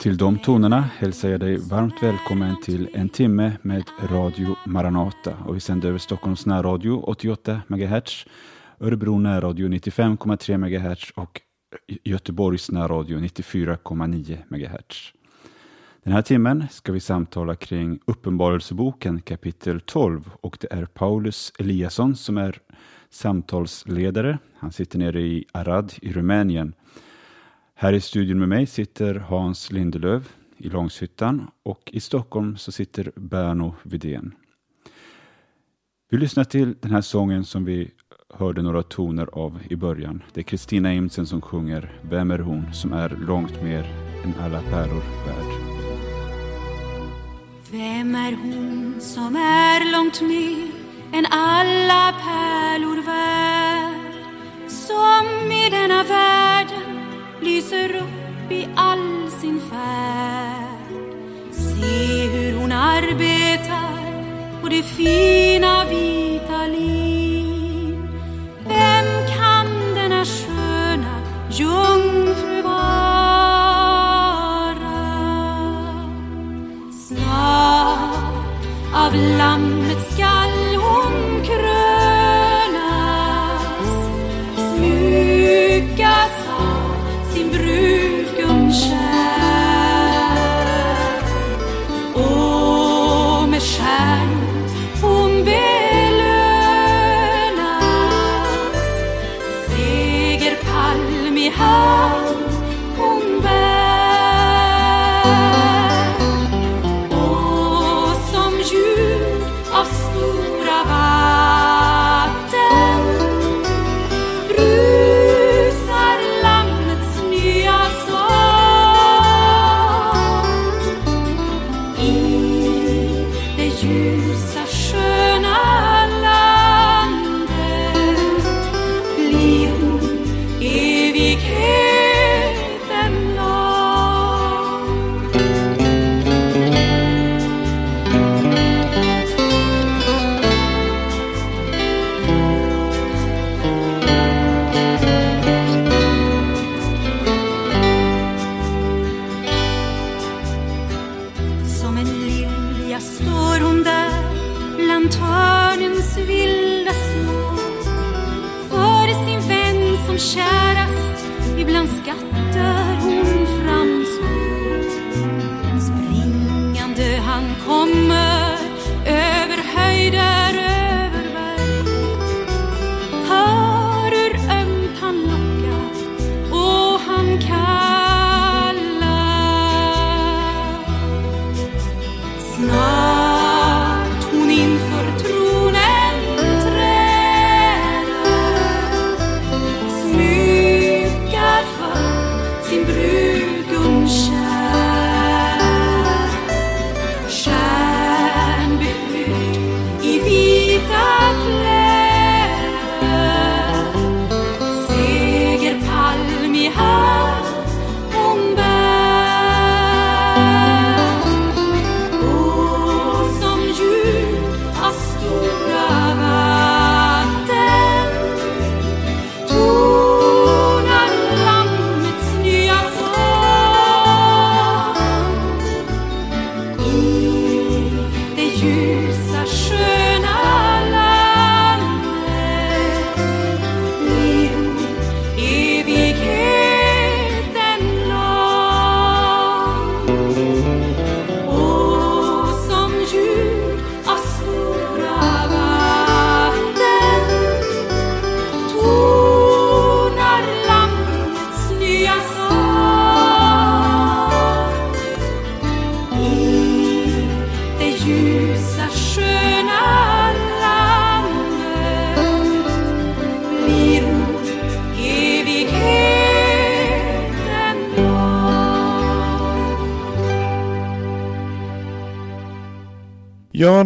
Till de tonerna hälsar jag dig varmt välkommen till en timme med Radio Maranata. Och vi sänder över Stockholms närradio 88 MHz, Örebro närradio 95,3 MHz och Göteborgs närradio 94,9 MHz. Den här timmen ska vi samtala kring Uppenbarelseboken kapitel 12 och det är Paulus Eliasson som är samtalsledare. Han sitter nere i Arad i Rumänien. Här i studion med mig sitter Hans Lindelöv i Långshyttan och i Stockholm så sitter Berno Vidén. Vi lyssnar till den här sången som vi hörde några toner av i början. Det är Kristina Imsen som sjunger Vem är hon som är långt mer än alla pärlor värd. Vem är hon som är långt mer än alla pärlor värd som i denna världen lyser upp i all sin färd Se hur hon arbetar på det fina vita liv Vem kan denna sköna jungfru vara? Snart av lammet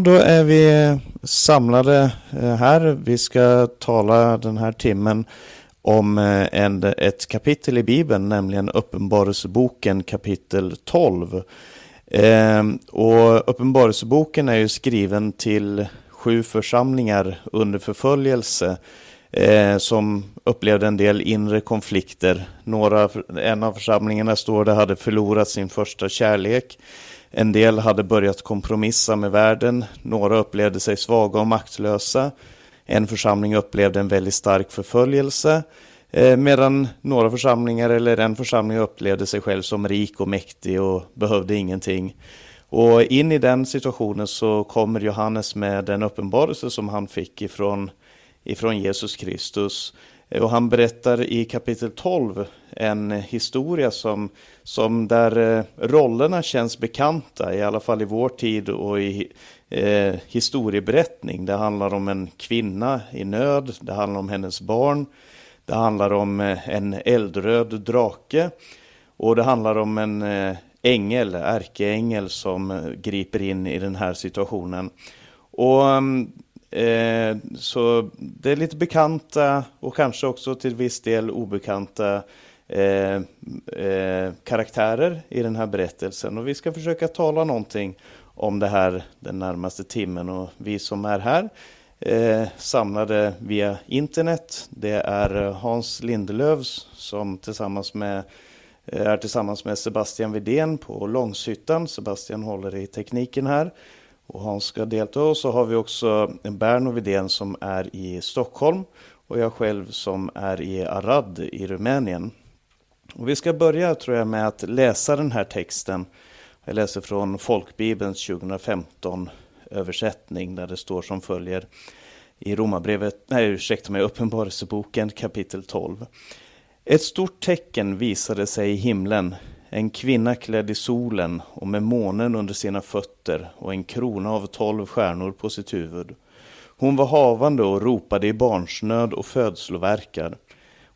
då är vi samlade eh, här. Vi ska tala den här timmen om eh, en, ett kapitel i Bibeln, nämligen Uppenbarelseboken kapitel 12. Eh, och Uppenbarelseboken är ju skriven till sju församlingar under förföljelse eh, som upplevde en del inre konflikter. Några, en av församlingarna står det hade förlorat sin första kärlek. En del hade börjat kompromissa med världen. Några upplevde sig svaga och maktlösa. En församling upplevde en väldigt stark förföljelse. Eh, medan några församlingar eller en församling upplevde sig själv som rik och mäktig och behövde ingenting. Och in i den situationen så kommer Johannes med den uppenbarelse som han fick ifrån, ifrån Jesus Kristus. Och han berättar i kapitel 12 en historia som, som där eh, rollerna känns bekanta, i alla fall i vår tid och i eh, historieberättning. Det handlar om en kvinna i nöd, det handlar om hennes barn, det handlar om eh, en eldröd drake och det handlar om en eh, ängel, ärkeängel som eh, griper in i den här situationen. Och eh, Så det är lite bekanta och kanske också till viss del obekanta eh, eh, karaktärer i den här berättelsen. Och vi ska försöka tala någonting om det här den närmaste timmen. Och vi som är här eh, samlade via internet. Det är eh, Hans Lindelövs som tillsammans med eh, är tillsammans med Sebastian Vidén på Långshyttan. Sebastian håller i tekniken här och Hans ska delta. Och så har vi också Berno Vidén som är i Stockholm och jag själv som är i Arad i Rumänien. Och vi ska börja tror jag med att läsa den här texten. Jag läser från Folkbibelns 2015 översättning där det står som följer i Romarbrevet, nej ursäkta mig, Uppenbarelseboken kapitel 12. Ett stort tecken visade sig i himlen, en kvinna klädd i solen och med månen under sina fötter och en krona av tolv stjärnor på sitt huvud. Hon var havande och ropade i barnsnöd och födslovärkar.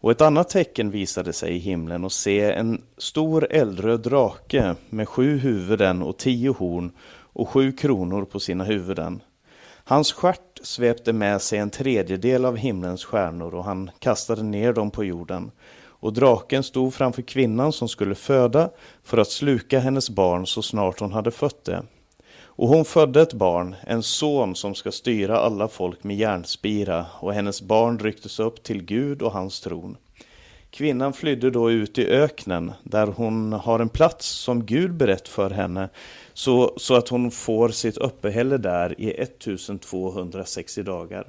Och ett annat tecken visade sig i himlen och se en stor eldröd drake med sju huvuden och tio horn och sju kronor på sina huvuden. Hans stjärt svepte med sig en tredjedel av himlens stjärnor och han kastade ner dem på jorden och draken stod framför kvinnan som skulle föda för att sluka hennes barn så snart hon hade fött det. Och hon födde ett barn, en son som ska styra alla folk med järnspira, och hennes barn rycktes upp till Gud och hans tron. Kvinnan flydde då ut i öknen, där hon har en plats som Gud berett för henne, så, så att hon får sitt uppehälle där i 1260 dagar.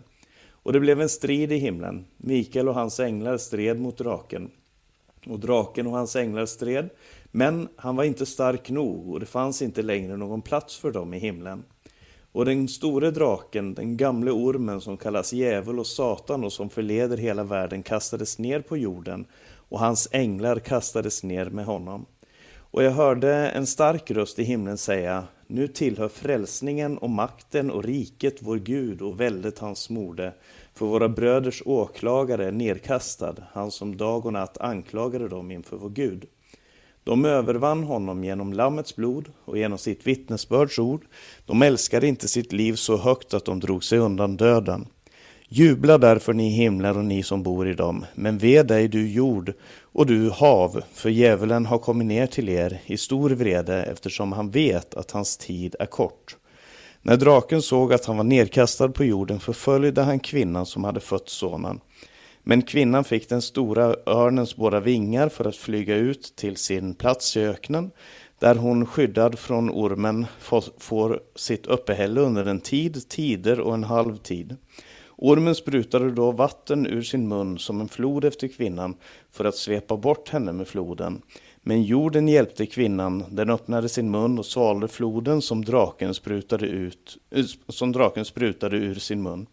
Och det blev en strid i himlen. Mikael och hans änglar stred mot draken. Och draken och hans änglar stred, men han var inte stark nog och det fanns inte längre någon plats för dem i himlen. Och den store draken, den gamle ormen som kallas djävul och satan och som förleder hela världen kastades ner på jorden och hans änglar kastades ner med honom. Och jag hörde en stark röst i himlen säga Nu tillhör frälsningen och makten och riket vår Gud och väldet hans mode för våra bröders åklagare är nedkastad, han som dag och natt anklagade dem inför vår Gud. De övervann honom genom Lammets blod och genom sitt vittnesbörds ord. De älskade inte sitt liv så högt att de drog sig undan döden. Jubla därför ni himlar och ni som bor i dem, men ve dig du jord och du hav, för djävulen har kommit ner till er i stor vrede eftersom han vet att hans tid är kort. När draken såg att han var nedkastad på jorden förföljde han kvinnan som hade fött sonen. Men kvinnan fick den stora örnens båda vingar för att flyga ut till sin plats i öknen, där hon skyddad från ormen får sitt uppehälle under en tid, tider och en halv tid. Ormen sprutade då vatten ur sin mun som en flod efter kvinnan för att svepa bort henne med floden. Men jorden hjälpte kvinnan, den öppnade sin mun och svalde floden som draken sprutade, ut, eh, som draken sprutade ur sin mun.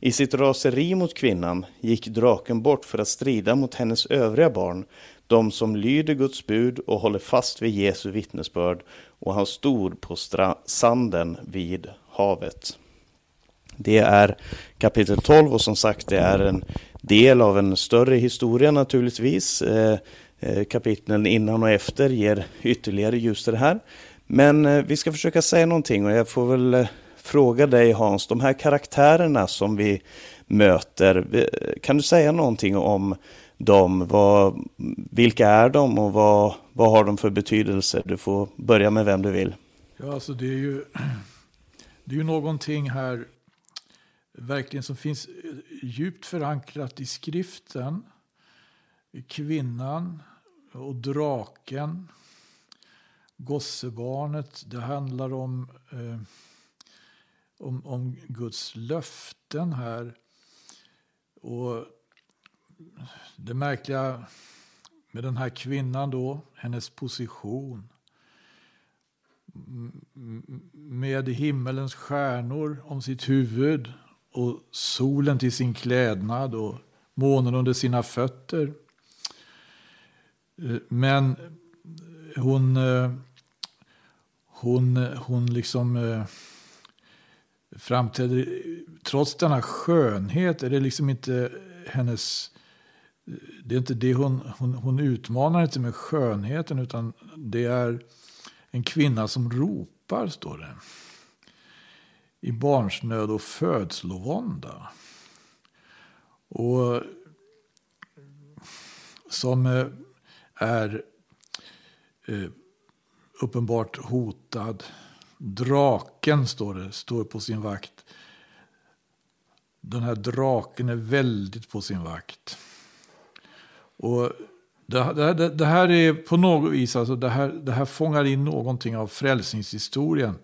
I sitt raseri mot kvinnan gick draken bort för att strida mot hennes övriga barn, de som lyder Guds bud och håller fast vid Jesu vittnesbörd, och han stod på sanden vid havet. Det är kapitel 12 och som sagt det är en del av en större historia naturligtvis. Eh, eh, kapitlen innan och efter ger ytterligare ljus till det här. Men eh, vi ska försöka säga någonting och jag får väl fråga dig Hans, de här karaktärerna som vi möter, kan du säga någonting om dem? Vad, vilka är de och vad, vad har de för betydelse? Du får börja med vem du vill. Ja, alltså det är ju, det är ju någonting här verkligen som finns eh, djupt förankrat i skriften. Kvinnan och draken. Gossebarnet. Det handlar om, eh, om, om Guds löften här. Och det märkliga med den här kvinnan då, hennes position. Med himmelens stjärnor om sitt huvud och solen till sin klädnad och månen under sina fötter. Eh, men hon, eh, hon, hon liksom eh, framträder, trots denna skönhet är det liksom inte hennes det är inte det hon, hon, hon utmanar inte med skönheten utan det är en kvinna som ropar, står det. I barnsnöd och födslovånda. Och som eh, är eh, uppenbart hotad. Draken, står det, står på sin vakt. Den här draken är väldigt på sin vakt. Och det, det, det, här är på något vis, alltså det, här, det här fångar in någonting av frälsningshistorien.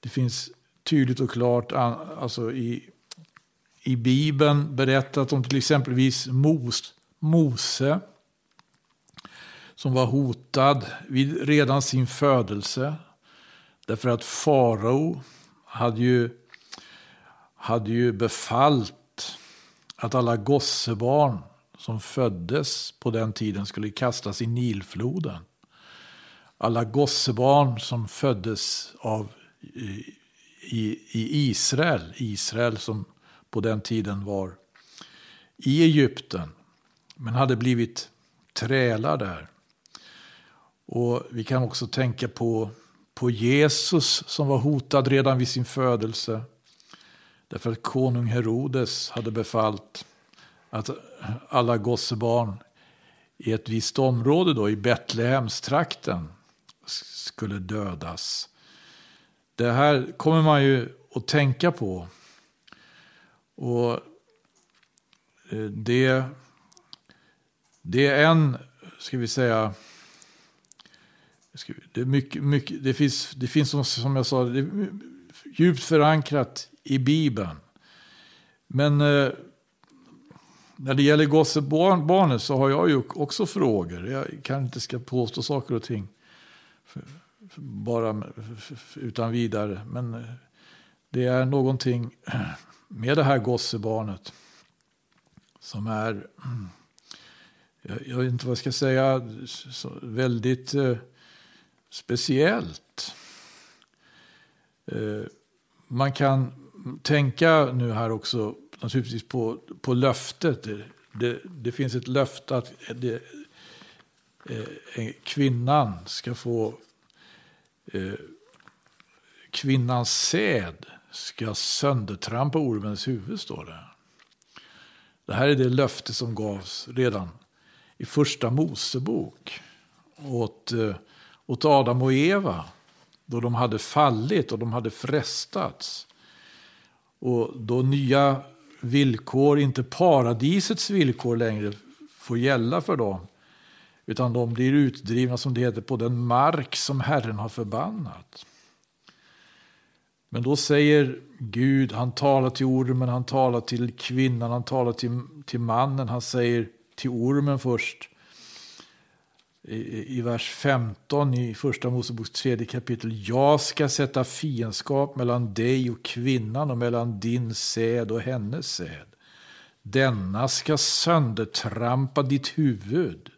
Det finns tydligt och klart alltså i, i Bibeln berättat om till exempelvis Mos, Mose. Som var hotad vid redan sin födelse. Därför att farao hade ju, hade ju befallt att alla gossebarn som föddes på den tiden skulle kastas i Nilfloden. Alla gossebarn som föddes av, i, i Israel, Israel som på den tiden var i Egypten, men hade blivit trälar där. Och vi kan också tänka på, på Jesus som var hotad redan vid sin födelse. Därför att konung Herodes hade befallt att alla gossebarn i ett visst område då, i Betlehemstrakten skulle dödas. Det här kommer man ju att tänka på. Och eh, det, det är en, ska vi säga, det, är mycket, mycket, det finns, det finns som, som jag sa, det är djupt förankrat i Bibeln. Men eh, när det gäller gossebarnet så har jag ju också frågor. Jag kan inte ska påstå saker och ting bara utan vidare. Men eh, det är någonting med det här gossebarnet som är, jag vet inte vad jag ska säga, väldigt eh, speciellt. Eh, man kan tänka nu här också naturligtvis på, på löftet. Det, det, det finns ett löfte att det, eh, kvinnan ska få... Eh, kvinnans säd ska söndertrampa ormens huvud, står det. Det här är det löfte som gavs redan i första Mosebok åt, eh, åt Adam och Eva. Då de hade fallit och de hade frestats. Och då nya villkor, inte paradisets villkor längre, får gälla för dem. Utan de blir utdrivna, som det heter, på den mark som Herren har förbannat. Men då säger Gud, han talar till ormen, han talar till kvinnan, han talar till, till mannen. Han säger till ormen först i, i vers 15 i första Moseboks tredje kapitel. Jag ska sätta fiendskap mellan dig och kvinnan och mellan din säd och hennes säd. Denna ska söndertrampa ditt huvud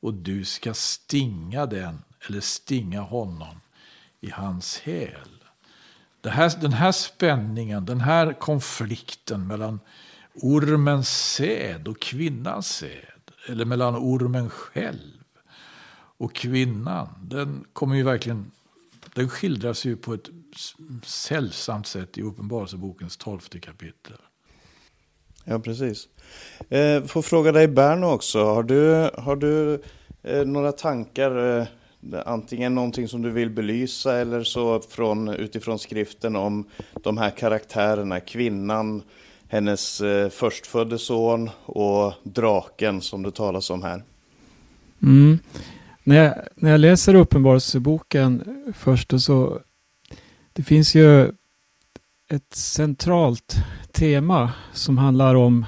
och du ska stinga den eller stinga honom i hans häl. Här, den här spänningen, den här konflikten mellan ormens säd och kvinnans säd, eller mellan ormen själv och kvinnan, den kommer ju verkligen, den skildras ju på ett sällsamt sätt i Uppenbarelsebokens tolfte kapitel. Ja, precis. Eh, får fråga dig Berno också, har du, har du eh, några tankar eh, antingen någonting som du vill belysa eller så från, utifrån skriften om de här karaktärerna, kvinnan, hennes eh, förstfödde son och draken som det talas om här. Mm. När, jag, när jag läser Uppenbarelseboken först så det finns ju ett centralt tema som handlar om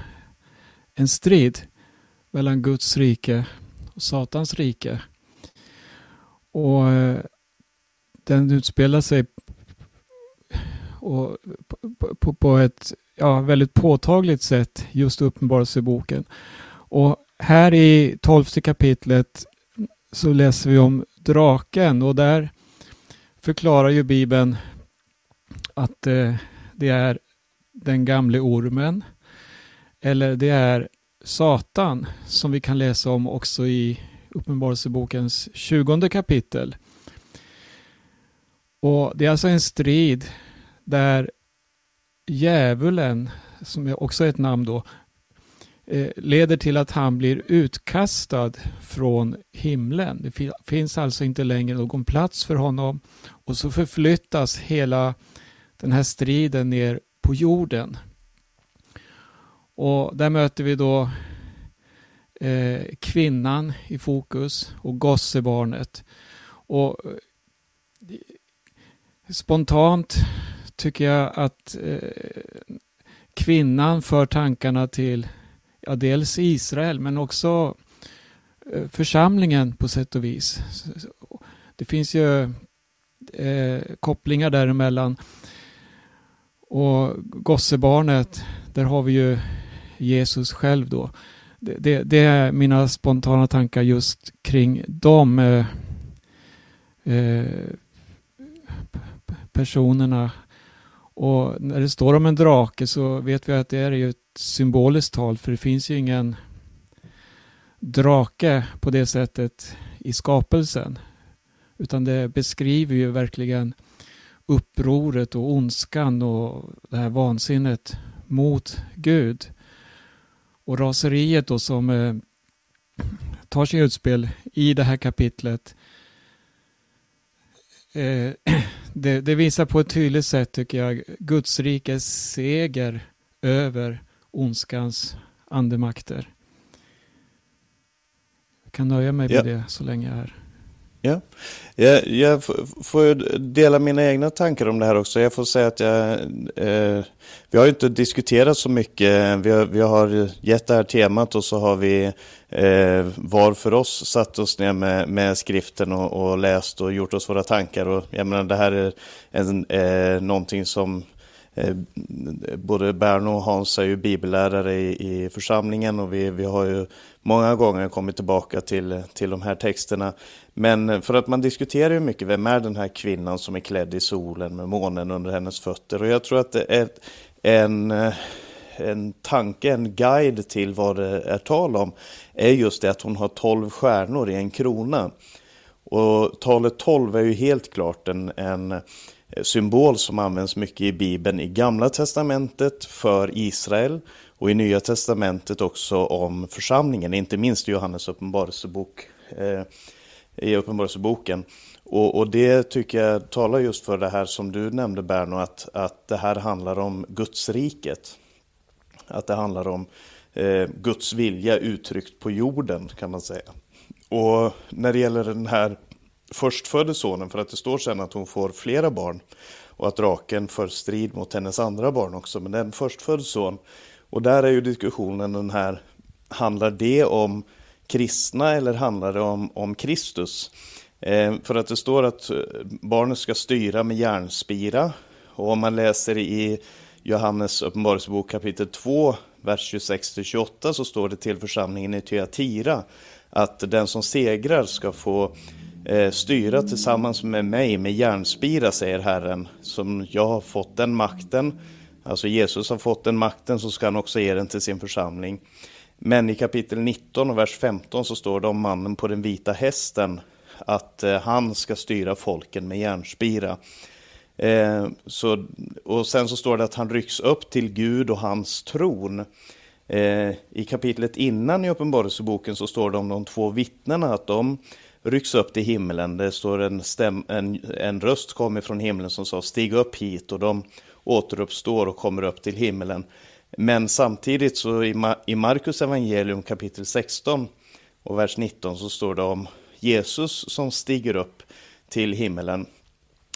en strid mellan Guds rike och Satans rike. Och eh, den utspelar sig och på, på, på ett ja, väldigt påtagligt sätt just Uppenbarelseboken. Och här i tolfte kapitlet så läser vi om draken och där förklarar ju Bibeln att eh, det är den gamle ormen eller det är Satan som vi kan läsa om också i Uppenbarelsebokens tjugonde kapitel. Och Det är alltså en strid där djävulen, som också är ett namn då, Eh, leder till att han blir utkastad från himlen. Det finns alltså inte längre någon plats för honom och så förflyttas hela den här striden ner på jorden. Och där möter vi då eh, kvinnan i fokus och gossebarnet. Och eh, spontant tycker jag att eh, kvinnan för tankarna till ja, dels Israel men också eh, församlingen på sätt och vis. Det finns ju eh, kopplingar däremellan. Och gossebarnet, där har vi ju Jesus själv då. Det, det, det är mina spontana tankar just kring de eh, eh, personerna. Och när det står om en drake så vet vi att det är ju ett symboliskt tal för det finns ju ingen drake på det sättet i skapelsen. Utan det beskriver ju verkligen upproret och ondskan och det här vansinnet mot Gud. Och raseriet då som eh, tar sig utspel i det här kapitlet eh, det, det, visar på ett tydligt sätt tycker jag Guds rikes seger över ondskans andemakter. Jag kan nöja mig med ja. det så länge jag är Ja, jag, jag får dela mina egna tankar om det här också. Jag får säga att jag, eh, vi har ju inte diskuterat så mycket. Vi har, vi har gett det här temat och så har vi eh, var för oss satt oss ner med, med skriften och, och, läst och gjort oss våra tankar. Och jag menar, det här är en, eh, någonting som Eh, både Berno och Hans är ju bibellärare i, i församlingen och vi, vi har ju många gånger kommit tillbaka till, till de här texterna. Men för att man diskuterar ju mycket, vem är den här kvinnan som är klädd i solen med månen under hennes fötter? Och jag tror att det är en, en tanke, en guide till vad det är tal om, är just det att hon har tolv stjärnor i en krona. Och talet tolv är ju helt klart en, en symbol som används mycket i Bibeln i Gamla Testamentet för Israel och i Nya Testamentet också om församlingen, inte minst i Johannes uppenbarelsebok, eh, i Uppenbarelseboken. Och, och, det tycker jag talar just för det här som du nämnde Berno, att, att det här handlar om Guds riket. Att det handlar om eh, Guds vilja uttryckt på jorden kan man säga. Och när det gäller den här förstfödde sonen för att det står sen att hon får flera barn och att draken för strid mot hennes andra barn också, men den förstfödde son. Och där är ju diskussionen den här, handlar det om kristna eller handlar det om, om Kristus? Eh, för att det står att eh, barnet ska styra med järnspira och om man läser i Johannes uppenbarelsebok kapitel 2, vers 26-28 så står det till församlingen i Tyatira att den som segrar ska få eh, styra tillsammans med mig med järnspira, säger Herren, som jag har fått den makten. Alltså Jesus har fått den makten, så ska han också ge den till sin församling. Men i kapitel 19 och vers 15 så står det om mannen på den vita hästen, att eh, han ska styra folken med järnspira. Eh, så, och sen så står det att han rycks upp till Gud och hans tron. Eh, I kapitlet innan i Uppenbarelseboken så står det om de två vittnena att de rycks upp till himlen. Det står en, stäm, en, en röst kommer från himlen som sa stig upp hit och de återuppstår och kommer upp till himlen. Men samtidigt så i, Markus evangelium kapitel 16 och vers 19 så står det om Jesus som stiger upp till himlen.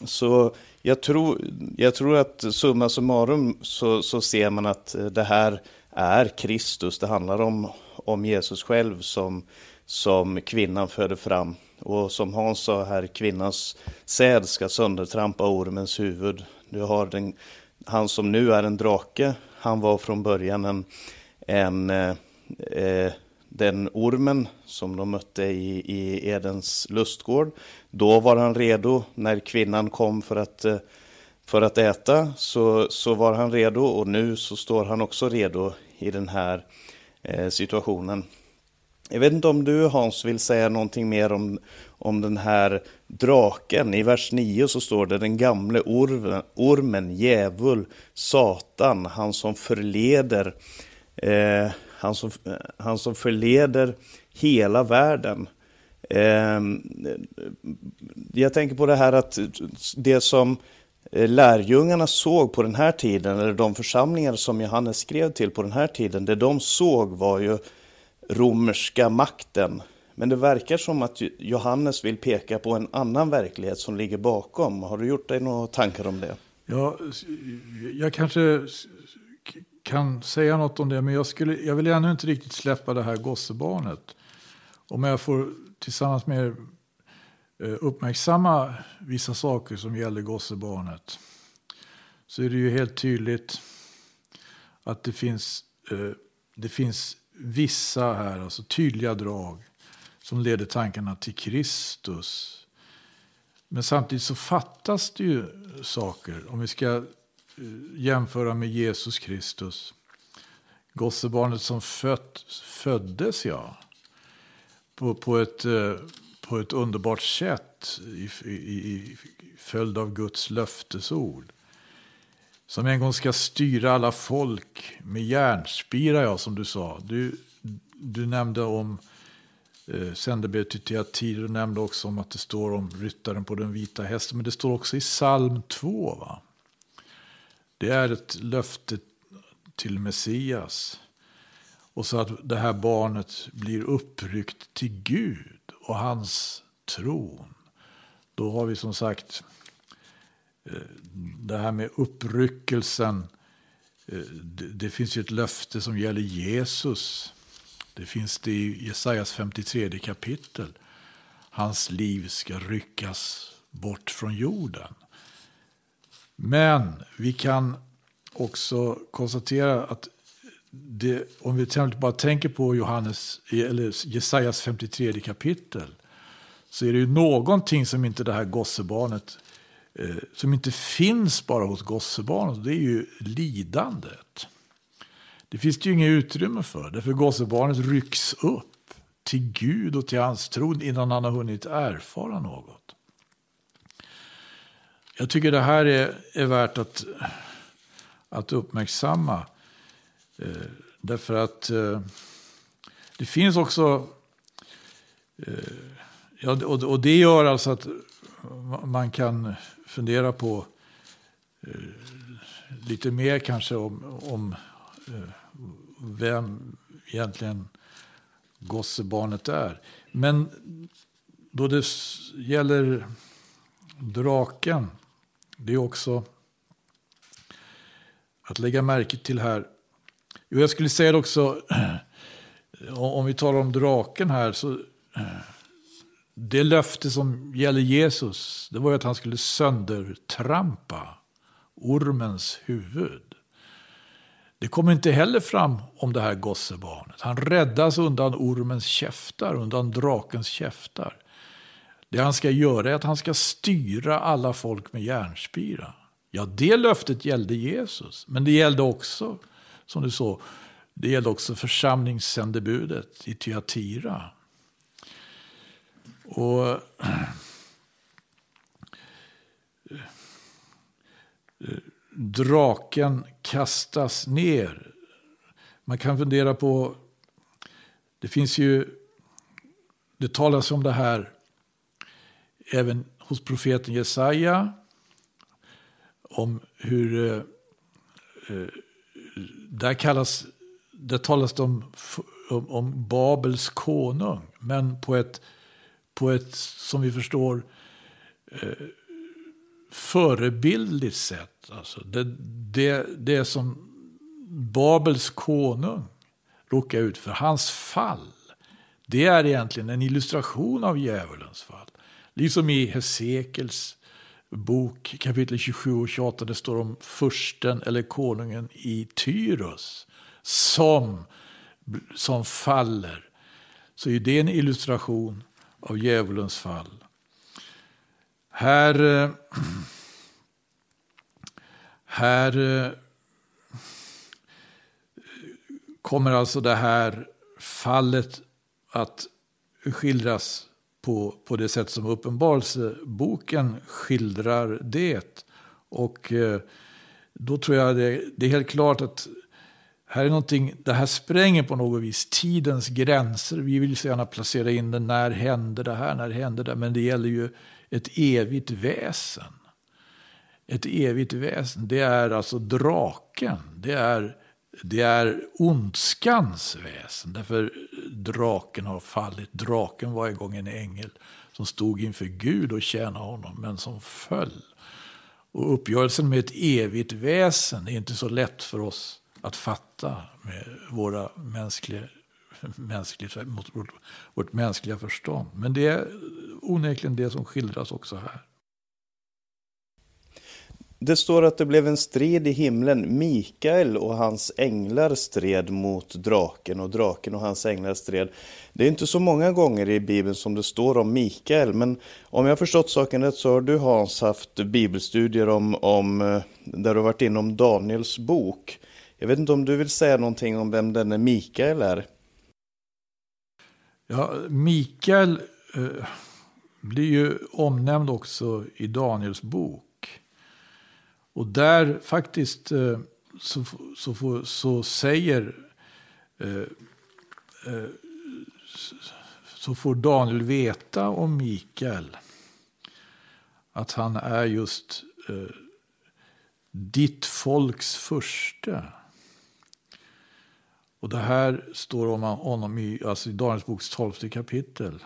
Så jag tror, jag tror att summa summarum så, så ser man att det här är Kristus. Det handlar om, om Jesus själv som, som kvinnan föder fram. Och som Hans sa här, kvinnans säd ska söndertrampa ormens huvud. Du har den, han som nu är en drake, han var från början en, en eh, eh, den ormen som de mötte i, i Edens lustgård. Då var han redo när kvinnan kom för att, eh, för att äta, så, så var han redo och nu så står han också redo i den här eh, situationen. Jag vet inte om du Hans vill säga någonting mer om, om den här draken. I vers 9 så står det den gamle ormen, ormen djävul, Satan, han som förleder eh, han som, eh, han som förleder hela världen. Eh, jag tänker på det här att det som eh, lärjungarna såg på den här tiden, eller de församlingar som Johannes skrev till på den här tiden, det de såg var ju romerska makten. Men det verkar som att Johannes vill peka på en annan verklighet som ligger bakom. Har du gjort dig några tankar om det? Ja, jag kanske kan säga något om det, men jag, skulle, jag vill ännu inte riktigt släppa det här gossebarnet. Om jag får tillsammans med er eh, uppmärksamma vissa saker som gäller gossebarnet så är det ju helt tydligt att det finns, eh, det finns vissa här, alltså tydliga drag som leder tankarna till Kristus. Men samtidigt så fattas det ju saker. Om vi ska eh, jämföra med Jesus Kristus. Gossebarnet som fött, föddes, ja. På, på, ett, eh, på ett underbart sätt i, i, i följd av Guds löftesord. Som en gång ska styra alla folk med järnspira, ja, som du sa. Du, du nämnde om eh, sändebudet till Teatir. Du nämnde också om att det står om ryttaren på den vita hästen. Men det står också i psalm 2. Va? Det är ett löfte till Messias. Och så att det här barnet blir uppryckt till Gud och hans tron. Då har vi som sagt det här med uppryckelsen. Eh, det finns ju ett löfte som gäller Jesus. Det finns det i Jesajas 53 kapitel. Hans liv ska ryckas bort från jorden. Men vi kan också konstatera att det, om vi till bara tänker på Johannes, eller Jesajas 53 kapitel så är det ju någonting som inte det här gossebarnet eh, som inte finns bara hos gossebarnet. Det är ju lidandet. Det finns det ju inget utrymme för. Därför gossebarnet rycks upp till Gud och till hans tron innan han har hunnit erfara något. Jag tycker det här är, är värt att, att uppmärksamma. Eh, därför att eh, det finns också... Eh, ja, och, och, det gör alltså att man kan fundera på eh, lite mer kanske om, om eh, vem egentligen gossebarnet är. Men då det gäller draken det är också att lägga märke till här. Jo, jag skulle säga det också, om vi talar om draken här, så eh, det löfte som gäller Jesus, det var ju att han skulle söndertrampa ormens huvud. Det kommer inte heller fram om det här gossebarnet. Han räddas undan ormens käftar, undan drakens käftar. Det han ska göra är att han ska styra alla folk med järnspira. Ja, det löftet gällde Jesus, men det gällde också, som du såg, det gällde också församlingssändebudet i Tyatira. Och draken kastas ner. Man kan fundera på, det finns ju, det talas om det här även hos profeten Jesaja om hur eh, eh där kallas där talas det om, om, om, Babels konung, men på ett, på ett som vi förstår, eh, förebildligt sätt. Alltså det, det, det som Babels konung råkade ut för, hans fall, det är egentligen en illustration av djävulens fall. Liksom i Hesekels bok kapitel 27 och 28, det står om försten eller konungen i Tyrus som, som faller. Så är det en illustration av djävulens fall. Här, eh, här eh, kommer alltså det här fallet att skildras på, på det sätt som Uppenbarelseboken skildrar det. Och eh, då tror jag det, det, är helt klart att här är någonting, det här spränger på något vis tidens gränser. Vi vill så gärna placera in det, när hände det här, när hände det? Men det gäller ju ett evigt väsen. Ett evigt väsen, det är alltså draken. Det är, det är ondskans väsen. Därför draken har fallit. Draken var en gång en ängel som stod inför Gud och tjänade honom, men som föll. Och uppgörelsen med ett evigt väsen är inte så lätt för oss att fatta med våra mänskliga, mänskligt, vårt, vårt mänskliga förstånd. Men det är onekligen det som skildras också här. Det står att det blev en strid i himlen. Mikael och hans änglar stred mot draken och draken och hans änglar stred. Det är inte så många gånger i Bibeln som det står om Mikael, men om jag förstått saken rätt så har du Hans haft bibelstudier om, om eh, där du varit inom Daniels bok. Jag vet inte om du vill säga någonting om vem denne Mikael är? Ja, Mikael eh, blir ju omnämnd också i Daniels bok. Och där faktiskt eh, så, så, så säger eh, eh, så får Daniel veta om Mikael att han är just eh, ditt folks första. Och det här står om honom i, alltså i Daniels boks tolfte kapitel.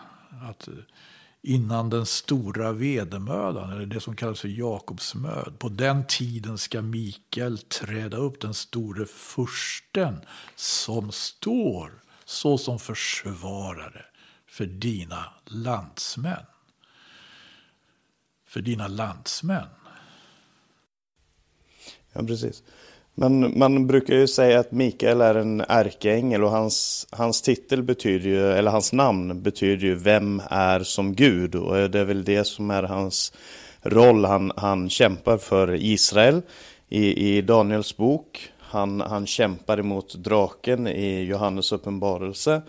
Att eh, innan den stora vedermödan, eller det som kallas för Jakobsmöd. På den tiden ska Mikael träda upp, den store fursten, som står såsom försvarare för dina landsmän. För dina landsmän. Ja, precis. Men man brukar ju säga att Mikael är en ärkeängel och hans, hans titel betyder ju, eller hans namn betyder ju Vem är som Gud? Och det är väl det som är hans roll. Han, han kämpar för Israel i, i Daniels bok. Han, han kämpar emot draken i Johannes uppenbarelse.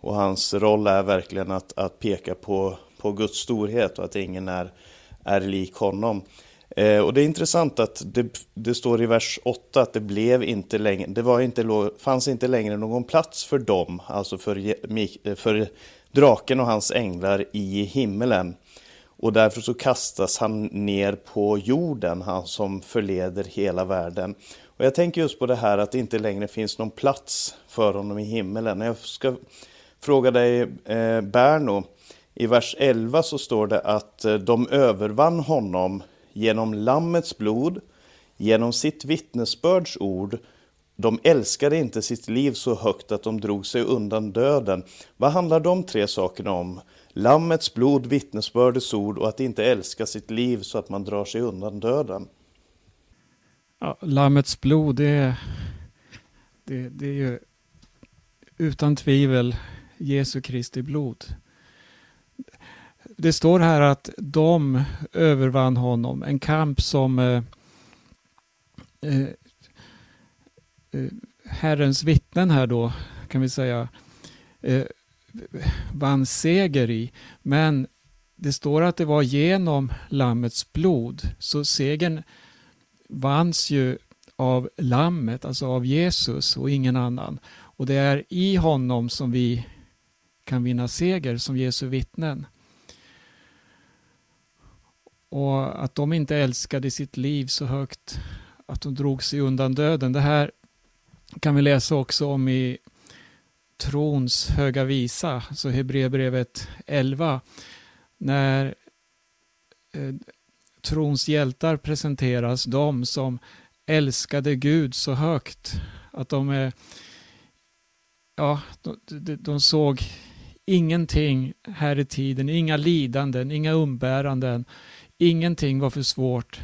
Och hans roll är verkligen att, att peka på, på Guds storhet och att ingen är, är lik honom. Eh, och det är intressant att det, det, står i vers 8 att det blev inte längre, det var inte, fanns inte längre någon plats för dem, alltså för, eh, för draken och hans änglar i himmelen. Och därför så kastas han ner på jorden, han som förleder hela världen. Och jag tänker just på det här att det inte längre finns någon plats för honom i himmelen. Jag ska fråga dig, eh, Berno, i vers 11 så står det att eh, de övervann honom genom Lammets blod, genom sitt vittnesbörds ord. De älskade inte sitt liv så högt att de drog sig undan döden. Vad handlar de tre sakerna om? Lammets blod, vittnesbördets ord och att inte älska sitt liv så att man drar sig undan döden. Ja, lammets blod, det, det, det är ju utan tvivel Jesu Kristi blod det står här att de övervann honom. En kamp som eh, eh, eh, Herrens vittnen här då, kan vi säga, eh, vann seger i. Men det står att det var genom Lammets blod. Så segern vanns ju av Lammet, alltså av Jesus och ingen annan. Och det är i honom som vi kan vinna seger som Jesu vittnen och att de inte älskade sitt liv så högt att de drog sig undan döden. Det här kan vi läsa också om i trons höga visa, alltså Hebreerbrevet 11, när eh, trons hjältar presenteras, de som älskade Gud så högt att de är ja, de, de, de såg ingenting här i tiden, inga lidanden, inga umbäranden, ingenting var för svårt.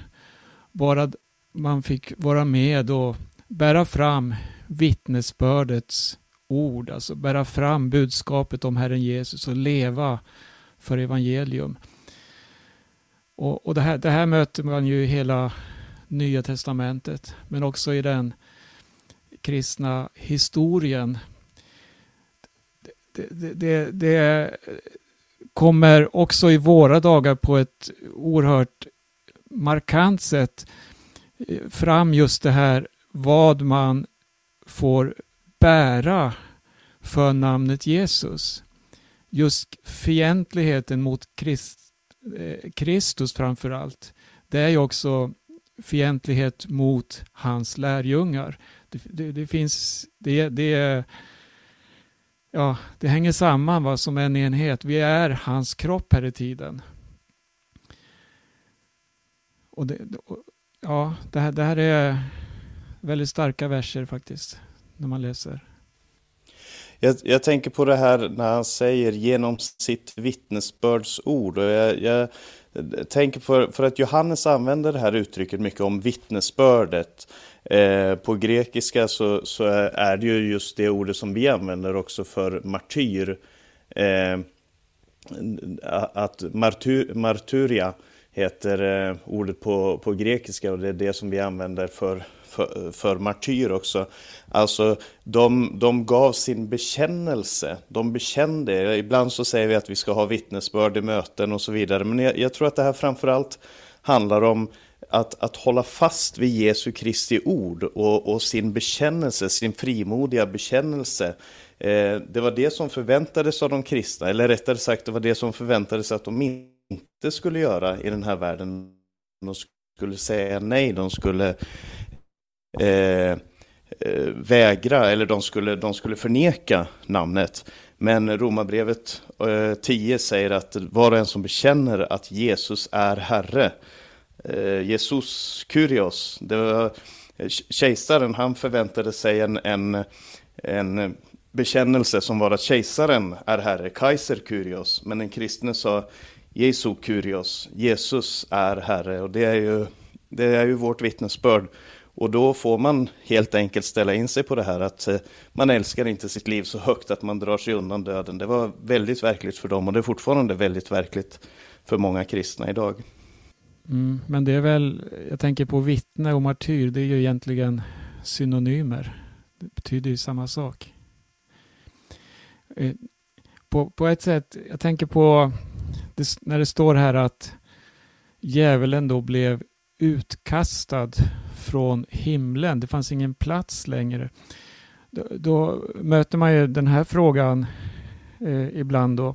Bara man fick vara med och bära fram vittnesbördets ord, alltså bära fram budskapet om Herren Jesus och leva för evangelium. Och, och det, här, det här möter man ju i hela Nya Testamentet, men också i den kristna historien. Det, det, det, det kommer också i våra dagar på ett oerhört markant sätt eh, fram just det här vad man får bära för namnet Jesus. Just fientligheten mot Krist, eh, Kristus framför allt. Det är ju också fientlighet mot hans lärjungar. Det, det, det finns, det, det, ja, det hänger samman vad som en enhet. Vi är hans kropp här i tiden. Och det, ja, det här, det här är väldigt starka verser faktiskt, när man läser. Jag, jag, tänker på det här när han säger genom sitt vittnesbördsord. Och jag, jag tänker för, för att Johannes använder det här uttrycket mycket om vittnesbördet. Eh, på grekiska så, så, är det ju just det ordet som vi använder också för martyr. Eh, att martyr, martyria heter eh, ordet på, på grekiska och det är det som vi använder för, för, för martyr också. Alltså, de, de gav sin bekännelse, de bekände. Ibland så säger vi att vi ska ha vittnesbörd i möten och så vidare, men jag, jag tror att det här framförallt handlar om att, att hålla fast vid Jesu Kristi ord och, och sin bekännelse, sin frimodiga bekännelse. Eh, det var det som förväntades av de kristna, eller rättare sagt, det var det som förväntades att de inte skulle göra i den här världen. De skulle säga nej, de skulle eh, eh vägra, eller de skulle, de skulle förneka namnet. Men Romarbrevet eh, 10 säger att var och en som bekänner att Jesus är Herre, Eh, Jesus Kyrios, det var, eh, kejsaren han förväntade sig en, en, en bekännelse som var att kejsaren är Herre, Kaiser Kyrios, men den kristne sa Jesu Kyrios, Jesus är Herre och det är ju, det är ju vårt vittnesbörd. Och då får man helt enkelt ställa in sig på det här att eh, man älskar inte sitt liv så högt att man drar sig undan döden. Det var väldigt verkligt för dem och det är fortfarande väldigt verkligt för många kristna idag. Mm, men det är väl, jag tänker på vittne och martyr, det är ju egentligen synonymer. Det betyder ju samma sak. Eh, på, på ett sätt, jag tänker på det, när det står här att djävulen då blev utkastad från himlen. Det fanns ingen plats längre. Då, då möter man ju den här frågan eh, ibland då.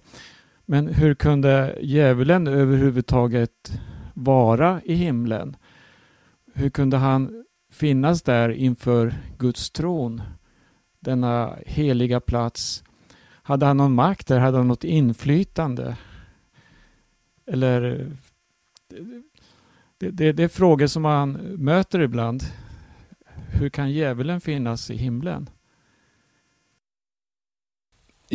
Men hur kunde djävulen överhuvudtaget vara i himlen? Hur kunde han finnas där inför Guds tron? Denna heliga plats. Hade han någon makt där? Hade han något inflytande? Eller det, det, det, är frågor som man möter ibland. Hur kan djävulen finnas i himlen?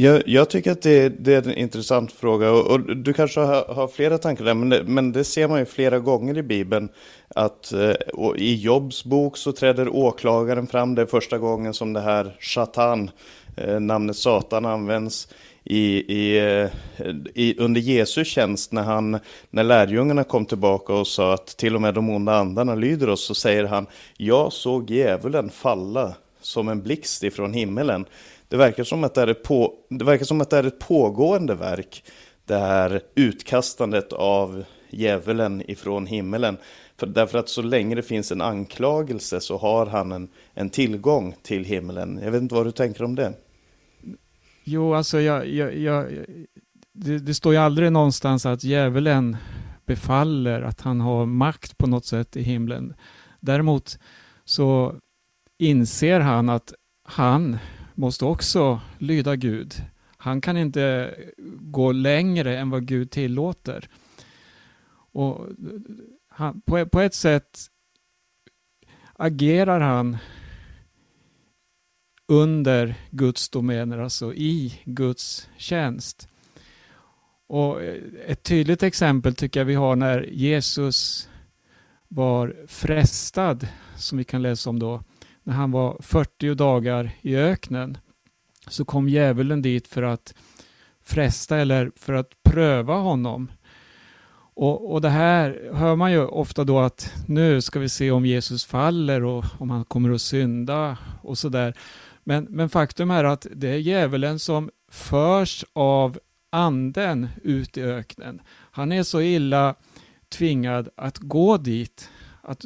Jag, jag tycker att det, det, är en intressant fråga och, och du kanske har, har, flera tankar där, men det, men det ser man ju flera gånger i Bibeln att eh, i Jobs bok så träder åklagaren fram, det är första gången som det här Shatan, eh, namnet Satan används i, i, eh, i, under Jesu tjänst när, han, när lärjungarna kom tillbaka och sa att till och med de onda andarna lyder oss, så säger han Jag såg djävulen falla som en blixt ifrån himmelen. Det verkar som att det är ett, på, det verkar som att det är ett pågående verk, det här utkastandet av djävulen ifrån himmelen. För, därför att så länge det finns en anklagelse så har han en, en tillgång till himlen. Jag vet inte vad du tänker om det? Jo, alltså jag, jag, jag det, det, står ju aldrig någonstans att djävulen befaller, att han har makt på något sätt i himlen. Däremot så inser han att han måste också lyda Gud. Han kan inte gå längre än vad Gud tillåter. Och han, på, på ett sätt agerar han under Guds domäner, alltså i Guds tjänst. Och ett tydligt exempel tycker jag vi har när Jesus var frestad, som vi kan läsa om då, när han var 40 dagar i öknen. Så kom djävulen dit för att fresta eller för att pröva honom. Och, och det här hör man ju ofta då att nu ska vi se om Jesus faller och om han kommer att synda och sådär. Men, men faktum är att det är djävulen som förs av anden ut i öknen. Han är så illa tvingad att gå dit. Att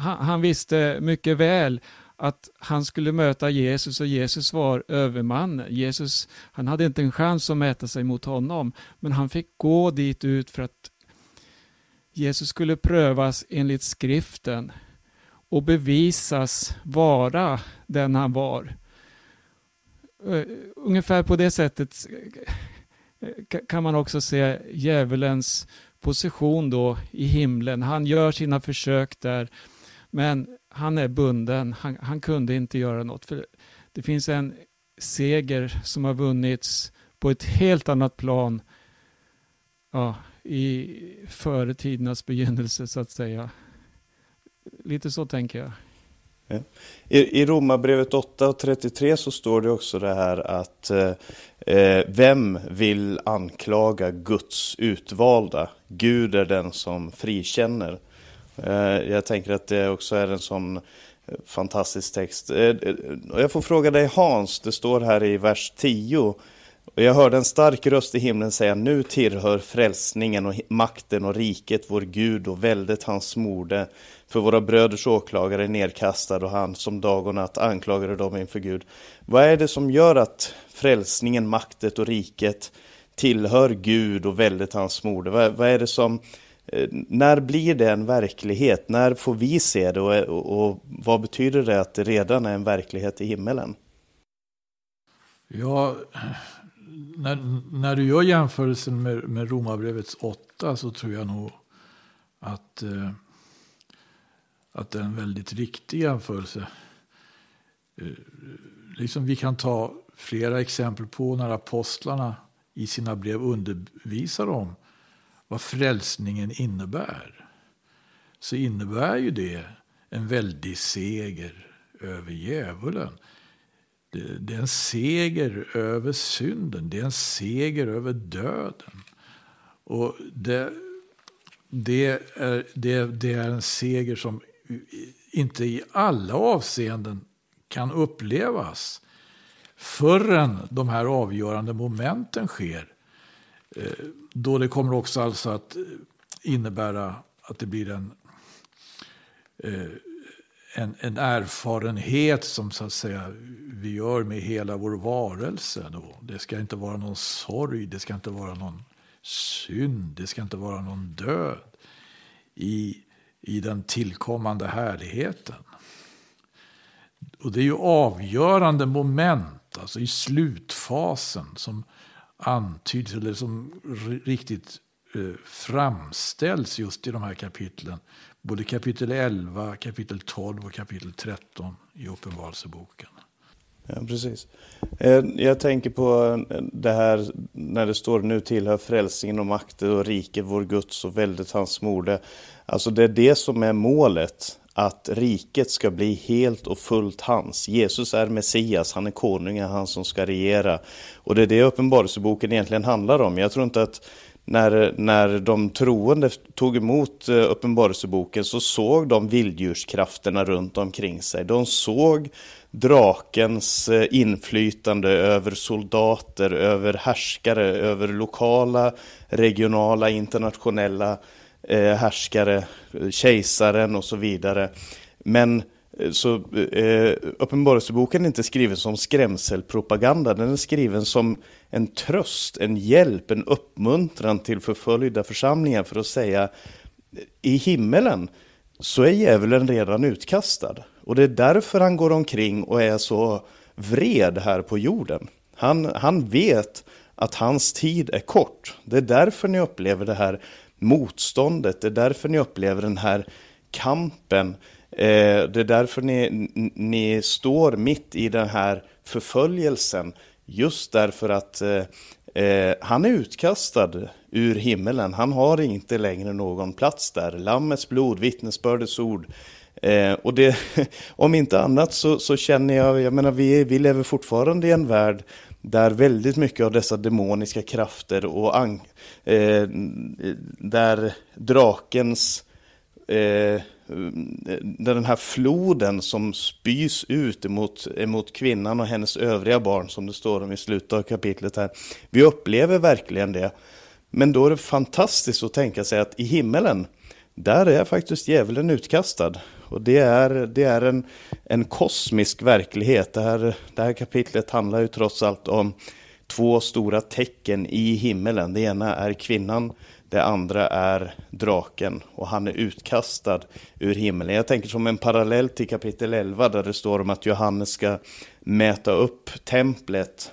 han, han visste mycket väl att han skulle möta Jesus och Jesus var överman. Jesus, han hade inte en chans att mäta sig mot honom, men han fick gå dit ut för att Jesus skulle prövas enligt skriften och bevisas vara den han var. Eh, ungefär på det sättet kan man också se djävulens position då i himlen. Han gör sina försök där, men han är bunden. Han, han kunde inte göra något. För det finns en seger som har vunnits på ett helt annat plan ja, i före tidernas begynnelse så att säga. Lite så tänker jag. Ja. I, I Romarbrevet 8 och 33 så står det också det här att eh, eh, vem vill anklaga Guds utvalda? Gud är den som frikänner. Eh, jag tänker att det också är en sån eh, fantastisk text. Eh, jag får fråga dig Hans, det står här i vers 10 och jag hörde en stark röst i himlen säga, nu tillhör frälsningen och makten och riket vår Gud och väldet hans morde. För våra bröders åklagare är nedkastad och han som dag och natt anklagade dem inför Gud. Vad är det som gör att frälsningen, maktet och riket tillhör Gud och väldet hans morde? Vad, vad är det som, när blir det en verklighet? När får vi se det och, och, och vad betyder det att det redan är en verklighet i himmelen? Ja, när, när du gör jämförelsen med, med Romarbrevets åtta så tror jag nog att, eh, att det är en väldigt riktig jämförelse. Eh, liksom vi kan ta flera exempel på när apostlarna i sina brev undervisar om vad frälsningen innebär. Så innebär ju det en väldig seger över djävulen. Det, det, är en seger över synden. Det är en seger över döden. Och det, det, är, det, det är en seger som inte i alla avseenden kan upplevas förrän de här avgörande momenten sker. Eh, då det kommer också alltså att eh, innebära att det blir en eh, en, en erfarenhet som så att säga vi gör med hela vår varelse. Då. Det ska inte vara någon sorg, det ska inte vara någon synd, det ska inte vara någon död i, i den tillkommande härligheten. Och det är ju avgörande moment, alltså i slutfasen, som antyds eller som riktigt eh, framställs just i de här kapitlen både kapitel 11, kapitel 12 och kapitel 13 i Uppenbarelseboken. Ja, precis. Eh, jag tänker på eh, det här när det står nu tillhör frälsningen och makten och riket vår Guds och väldigt hans morde. Alltså det är det som är målet, att riket ska bli helt och fullt hans. Jesus är Messias, han är konungen, han som ska regera. Och det är det Uppenbarelseboken egentligen handlar om. Jag tror inte att när, när de troende tog emot eh, Uppenbarelseboken så såg de vilddjurskrafterna runt omkring sig. De såg drakens eh, inflytande över soldater, över härskare, över lokala, regionala, internationella eh, härskare, kejsaren och så vidare. Men Eh, så eh, Uppenbarelseboken är inte skriven som skrämselpropaganda. Den är skriven som en tröst, en hjälp, en uppmuntran till förföljda församlingar för att säga i himmelen så är djävulen redan utkastad. Och det är därför han går omkring och är så vred här på jorden. Han, han vet att hans tid är kort. Det är därför ni upplever det här motståndet. Det är därför ni upplever den här kampen. Eh, det är därför ni, ni står mitt i den här förföljelsen. Just därför att eh, eh, han är utkastad ur himmelen. Han har inte längre någon plats där. Lammets blod, vittnesbördets ord. Eh, och det, om inte annat så, så, känner jag, jag menar vi, vi lever fortfarande i en värld där väldigt mycket av dessa demoniska krafter och ang, eh, där drakens eh, den här floden som spys ut emot, emot kvinnan och hennes övriga barn som det står om i slutet av kapitlet här. Vi upplever verkligen det. Men då är det fantastiskt att tänka sig att i himmelen, där är faktiskt djävulen utkastad. Och det är, det är en, en kosmisk verklighet. Det här, det här kapitlet handlar ju trots allt om två stora tecken i himmelen. Det ena är kvinnan, det andra är draken och han är utkastad ur himlen. Jag tänker som en parallell till kapitel 11 där det står om att Johannes ska mäta upp templet.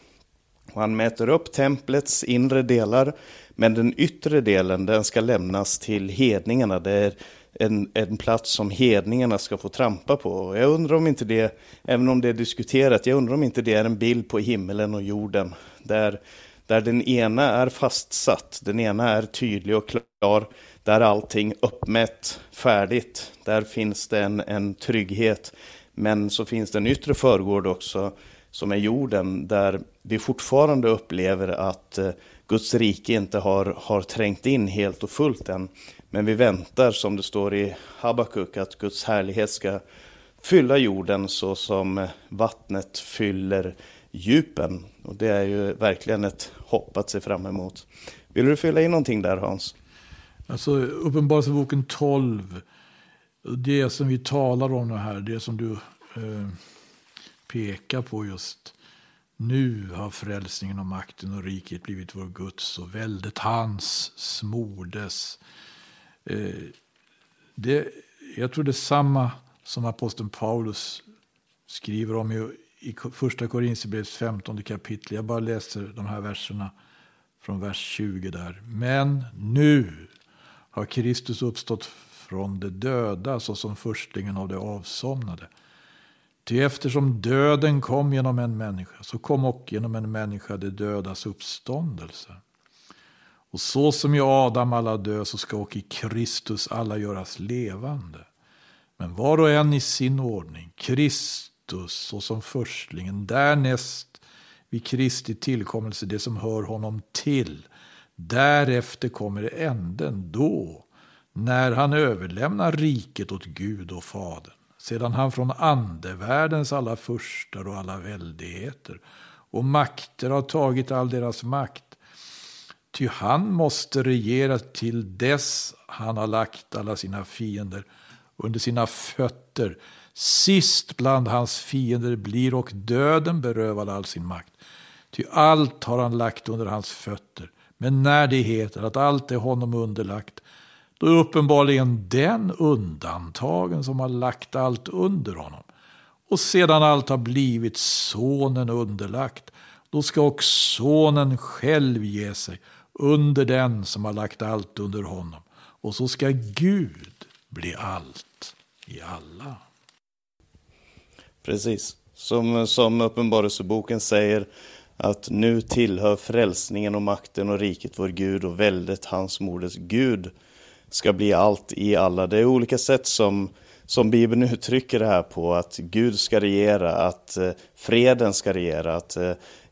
Och han mäter upp templets inre delar men den yttre delen den ska lämnas till hedningarna. Det är en, en plats som hedningarna ska få trampa på. Jag undrar om inte det, även om det är diskuterat, jag undrar om inte det är en bild på himmelen och jorden. Där, där den ena är fastsatt, den ena är tydlig och klar. Där allting uppmätt, färdigt. Där finns det en, en trygghet. Men så finns det en yttre förgård också som är jorden där vi fortfarande upplever att eh, Guds rike inte har, har trängt in helt och fullt än. Men vi väntar, som det står i Habakuk, att Guds härlighet ska fylla jorden så som eh, vattnet fyller djupen. Och det är ju verkligen ett hopp att se fram emot. Vill du fylla in någonting där Hans? Alltså Uppenbarelseboken 12, det som vi talar om det här, det som du eh, pekar på just. Nu har frälsningen och makten och riket blivit vår Guds och väldet hans smordes. Eh, det, jag tror det är samma som aposteln Paulus skriver om i, i första Korinthierbrevets 15 kapitel. Jag bara läser de här verserna från vers 20 där. Men nu har Kristus uppstått från de döda såsom förstlingen av de avsomnade. Ty eftersom döden kom genom en människa så kom också genom en människa de dödas uppståndelse. Och så som i Adam alla dö så ska och i Kristus alla göras levande. Men var och en i sin ordning. Kristus såsom förstlingen, därnäst vid Kristi tillkommelse det som hör honom till. Därefter kommer änden då, när han överlämnar riket åt Gud och Fadern sedan han från andevärldens alla furstar och alla väldigheter och makter har tagit all deras makt. Ty han måste regera till dess han har lagt alla sina fiender under sina fötter. Sist bland hans fiender blir och döden berövad all sin makt. Ty allt har han lagt under hans fötter. Men när det heter att allt är honom underlagt då är uppenbarligen den undantagen som har lagt allt under honom. Och sedan allt har blivit sonen underlagt, då ska också sonen själv ge sig under den som har lagt allt under honom. Och så ska Gud bli allt i alla. Precis, som, som Uppenbarelseboken säger att nu tillhör frälsningen och makten och riket vår Gud och väldet hans moders Gud ska bli allt i alla. Det är olika sätt som, som Bibeln uttrycker det här på, att Gud ska regera, att eh, freden ska regera, att eh,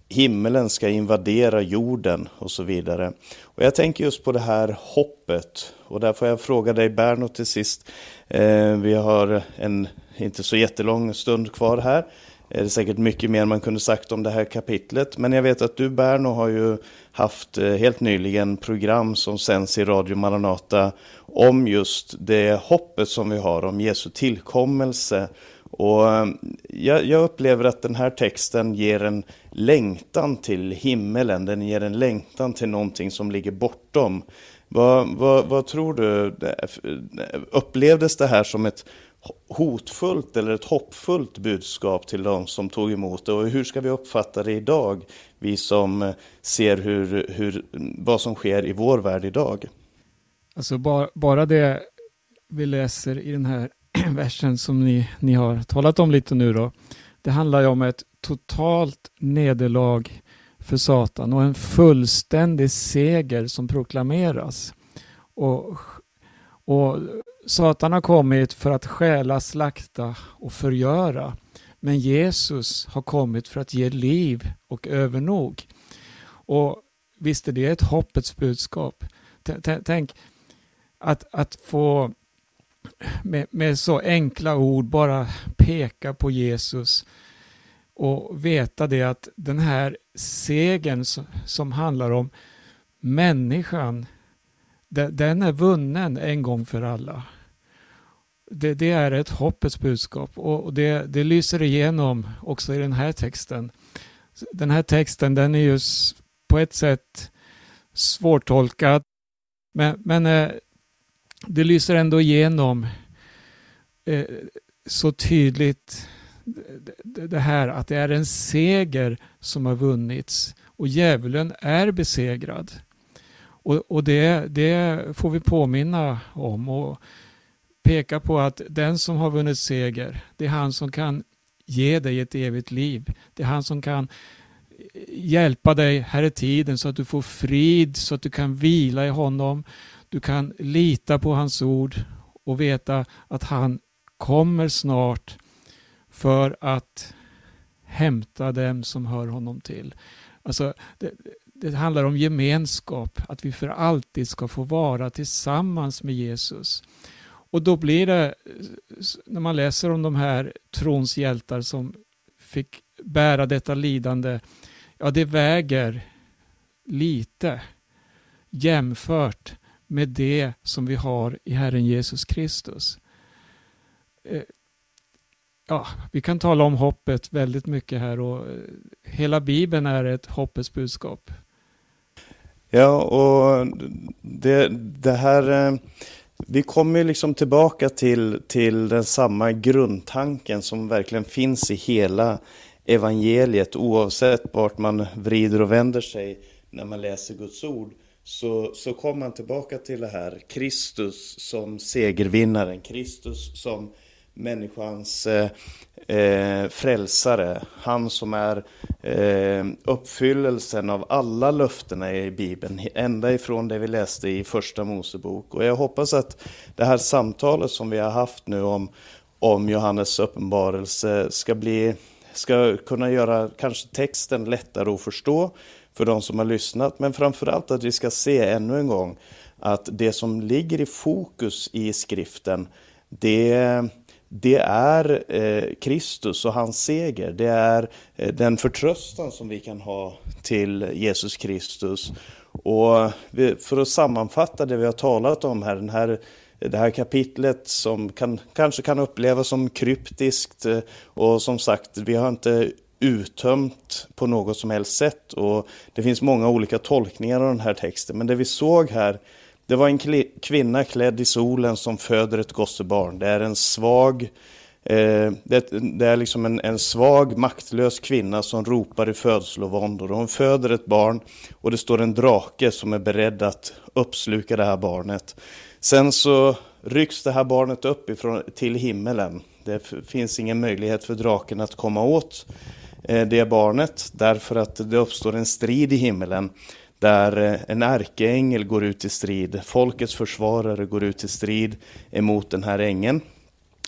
himmelen ska invadera jorden och så vidare. Och jag tänker just på det här hoppet, och där får jag fråga dig Berno till sist. Eh, vi har en inte så jättelång stund kvar här. Det är säkert mycket mer man kunde sagt om det här kapitlet. Men jag vet att du Berno har ju haft eh, helt nyligen program som sänds i Radio Maranata om just det hoppet som vi har om Jesu tillkommelse Och eh, jag, jag, upplever att den här texten ger en längtan till himmelen, den ger en längtan till någonting som ligger bortom. Vad, vad, vad tror du, eh, upplevdes det här som ett hotfullt eller ett hoppfullt budskap till de som tog emot det? Och hur ska vi uppfatta det idag, vi som eh, ser hur, hur, vad som sker i vår värld idag? Alltså bara, bara det vi läser i den här versen som ni, ni har talat om lite nu då. Det handlar ju om ett totalt nederlag för Satan och en fullständig seger som proklameras. Och, och Satan har kommit för att stjäla, slakta och förgöra. Men Jesus har kommit för att ge liv och övernog. Och visst är det ett hoppets budskap. Tänk att, att få med, med så enkla ord bara peka på Jesus och veta det att den här segern som handlar om människan, den är vunnen en gång för alla. Det, det är ett hoppets budskap och det, det lyser igenom också i den här texten. Den här texten den är ju på ett sätt svårtolkad men, men eh, det lyser ändå igenom eh, så tydligt det här att det är en seger som har vunnits och djävulen är besegrad. Och, och det, det, får vi påminna om och peka på att den som har vunnit seger, det är han som kan ge dig ett evigt liv. Det är han som kan hjälpa dig här i tiden så att du får frid, så att du kan vila i honom. Du kan lita på hans ord och veta att han kommer snart för att hämta dem som hör honom till. Alltså, det, det handlar om gemenskap, att vi för alltid ska få vara tillsammans med Jesus. Och då blir det, när man läser om de här trons hjältar som fick bära detta lidande, ja det väger lite jämfört med det som vi har i Herren Jesus Kristus. Eh, ja, vi kan tala om hoppet väldigt mycket här och eh, hela Bibeln är ett hoppets budskap. Ja, och det, det här, eh, vi kommer liksom tillbaka till, till den samma grundtanken som verkligen finns i hela evangeliet, oavsett vart man vrider och vänder sig när man läser Guds ord så, så kommer man tillbaka till det här. Kristus som segervinnaren, Kristus som människans eh, eh, frälsare. Han som är eh, uppfyllelsen av alla löftena i Bibeln, ända ifrån det vi läste i Första Mosebok. Och jag hoppas att det här samtalet som vi har haft nu om, om Johannes uppenbarelse ska, bli, ska kunna göra kanske texten lättare att förstå för de som har lyssnat. Men framförallt att vi ska se ännu en gång att det som ligger i fokus i skriften, det, det är eh, Kristus och hans seger. Det är eh, den förtröstan som vi kan ha till Jesus Kristus. Och för att sammanfatta det vi har talat om här, den här det här kapitlet som kan, kanske kan upplevas som kryptiskt eh, och som sagt, vi har inte uttömt på något som helst sätt. Och det finns många olika tolkningar av den här texten. Men det vi såg här, det var en kvinna klädd i solen som föder ett gossebarn. Det är en svag, eh, det, det, är liksom en, en, svag, maktlös kvinna som ropar i födslovåndor. Hon föder ett barn och det står en drake som är beredd att uppsluka det här barnet. Sen så rycks det här barnet upp ifrån, till himmelen. Det finns ingen möjlighet för draken att komma åt Eh, det barnet därför att det uppstår en strid i himmelen där eh, en ärkeängel går ut i strid. Folkets försvarare går ut i strid emot den här ängeln,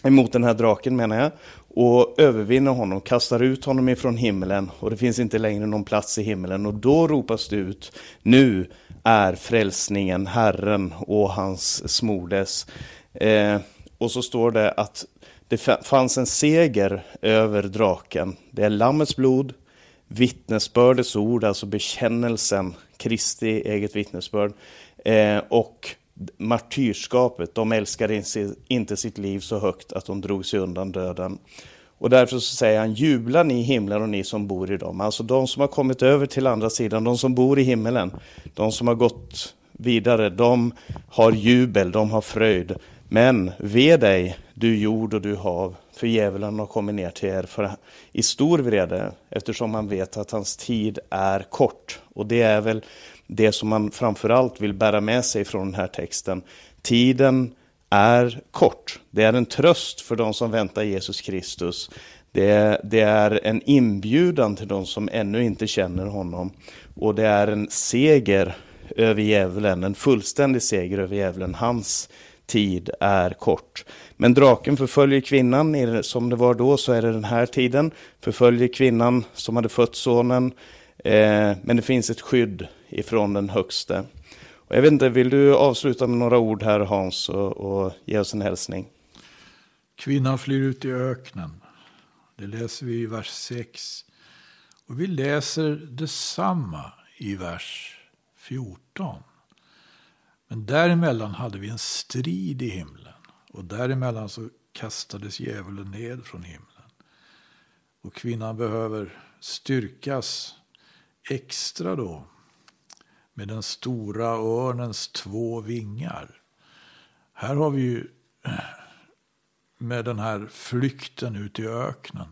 emot den här draken menar jag, och övervinner honom, kastar ut honom ifrån himlen och det finns inte längre någon plats i himlen och då ropas det ut, nu är frälsningen Herren och hans smordes. Eh, och så står det att det fanns en seger över draken. Det är Lammets blod, vittnesbördets ord, alltså bekännelsen, Kristi eget vittnesbörd, eh, och martyrskapet. De älskade inte sitt liv så högt att de drog sig undan döden. Och därför så säger han, jubla ni i himlen och ni som bor i dem. Alltså de som har kommit över till andra sidan, de som bor i himmelen, de som har gått vidare, de har jubel, de har fröjd. Men ve dig, du jord och du hav, för djävulen har kommit ner till er för, i stor vrede, eftersom han vet att hans tid är kort. Och det är väl det som man framförallt vill bära med sig från den här texten. Tiden är kort. Det är en tröst för de som väntar Jesus Kristus. Det, det, är en inbjudan till de som ännu inte känner honom. Och det är en seger över djävulen, en fullständig seger över djävulen. Hans tid är kort. Men draken förföljer kvinnan, som det var då så är det den här tiden. Förföljer kvinnan som hade fött sonen. Eh, men det finns ett skydd ifrån den högste. Och jag vet inte, vill du avsluta med några ord här Hans och, och ge oss en hälsning? Kvinnan flyr ut i öknen. Det läser vi i vers 6. Och vi läser detsamma i vers 14. Men däremellan hade vi en strid i himlen. Och däremellan så kastades djävulen ned från himlen. Och kvinnan behöver styrkas extra då med den stora örnens två vingar. Här har vi ju med den här flykten ut i öknen